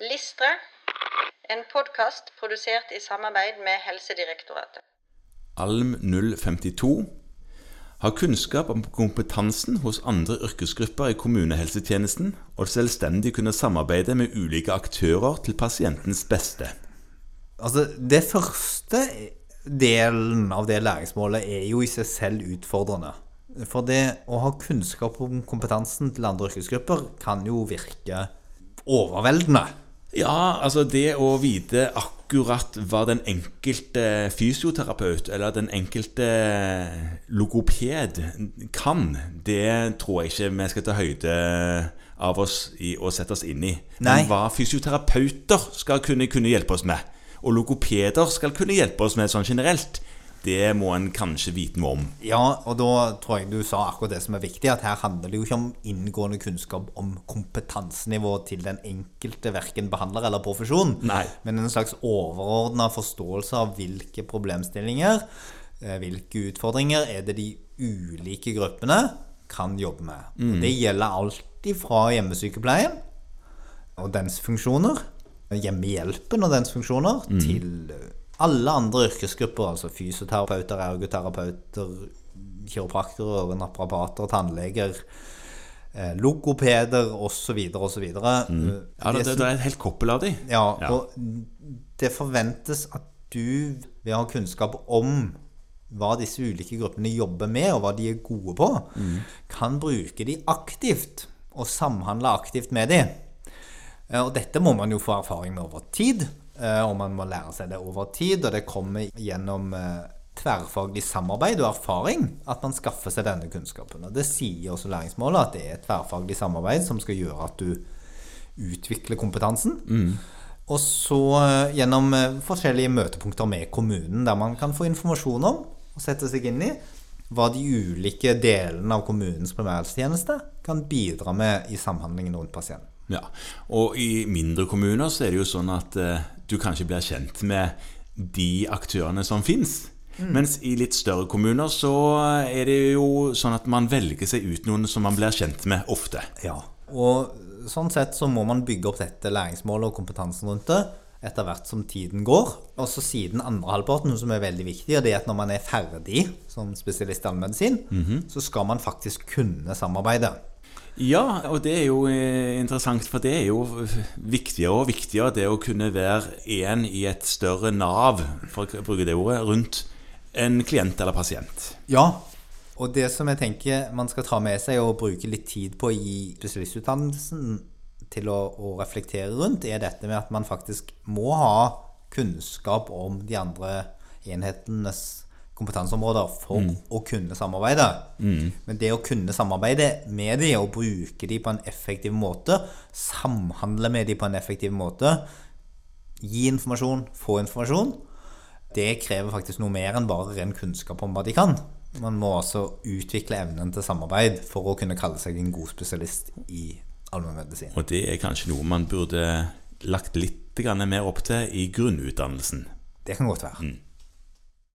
Listre, en podkast produsert i samarbeid med Helsedirektoratet. Alm 052 har kunnskap om kompetansen hos andre yrkesgrupper i kommunehelsetjenesten, og selvstendig kunne samarbeide med ulike aktører til pasientens beste. Altså, det første delen av det læringsmålet er jo i seg selv utfordrende. For det å ha kunnskap om kompetansen til andre yrkesgrupper kan jo virke overveldende. Ja, altså det å vite akkurat hva den enkelte fysioterapeut eller den enkelte logoped kan, det tror jeg ikke vi skal ta høyde av oss i å sette oss inn i. Nei. Men hva fysioterapeuter skal kunne, kunne hjelpe oss med, og logopeder skal kunne hjelpe oss med sånn generelt, det må en kanskje vite noe om. Ja, og da tror jeg du sa akkurat det som er viktig, at her handler det jo ikke om inngående kunnskap om kompetansenivået til den enkelte, verken behandler eller profesjon, Nei. men en slags overordna forståelse av hvilke problemstillinger, eh, hvilke utfordringer er det de ulike gruppene kan jobbe med. Mm. det gjelder alt ifra hjemmesykepleien og dens funksjoner, hjemmehjelpen og dens funksjoner, til eh, alle andre yrkesgrupper, altså fysioterapeuter, ergoterapeuter, kiropraktorer, naprapater, tannleger, eh, logopeder osv. osv. Mm. Ja, det, det, det er et helt koppel av de. Ja, Ja. og det forventes at du, å ha kunnskap om hva disse ulike gruppene jobber med, og hva de er gode på, kan bruke de aktivt, og samhandle aktivt med de. Eh, Og dette må man jo få erfaring med over tid, eh, og man må lære seg det over tid, og det kommer gjennom eh, tverrfaglig samarbeid og erfaring at man skaffer seg denne kunnskapen. Og det sier også læringsmålet, at det er et tverrfaglig samarbeid som skal gjøre at du utvikler kompetansen. Og så eh, gjennom eh, forskjellige møtepunkter med kommunen, der man kan få informasjon om og sette seg inn i hva de ulike delene av kommunens primærhelsetjeneste kan bidra med i samhandlingen rundt pasienten. Ja, og i mindre kommuner så er det jo sånn at eh, du kanskje blir kjent med de aktørene som fins. Mens i litt større kommuner så er det jo sånn at man velger seg ut noen som man blir kjent med ofte. Ja, og sånn sett så må man bygge opp dette læringsmålet og kompetansen rundt det etter hvert som tiden går. Og så siden andre halvparten, noe som er veldig viktig, og det er at når man er ferdig som spesialist i allmedisin, så skal man faktisk kunne samarbeide. Ja, og det er jo eh, interessant, for det er jo viktigere og viktigere det å kunne være en i et større nav, for å bruke det ordet, rundt en klient eller pasient. Ja, og det som jeg tenker man skal ta med seg og bruke litt tid på i spesialistutdannelsen til å, å reflektere rundt, er dette med at man faktisk må ha kunnskap om de andre enhetenes kompetanseområder for å kunne samarbeide. Men det å kunne samarbeide med de og bruke de på en effektiv måte, samhandle med de på en effektiv måte, gi informasjon, få informasjon, det krever faktisk noe mer enn bare ren kunnskap om hva de kan. Man må altså utvikle evnen til samarbeid for å kunne kalle seg en god spesialist i allmennmedisin. Og det er kanskje noe man burde lagt litt mer opp til i grunnutdannelsen. Det kan godt være.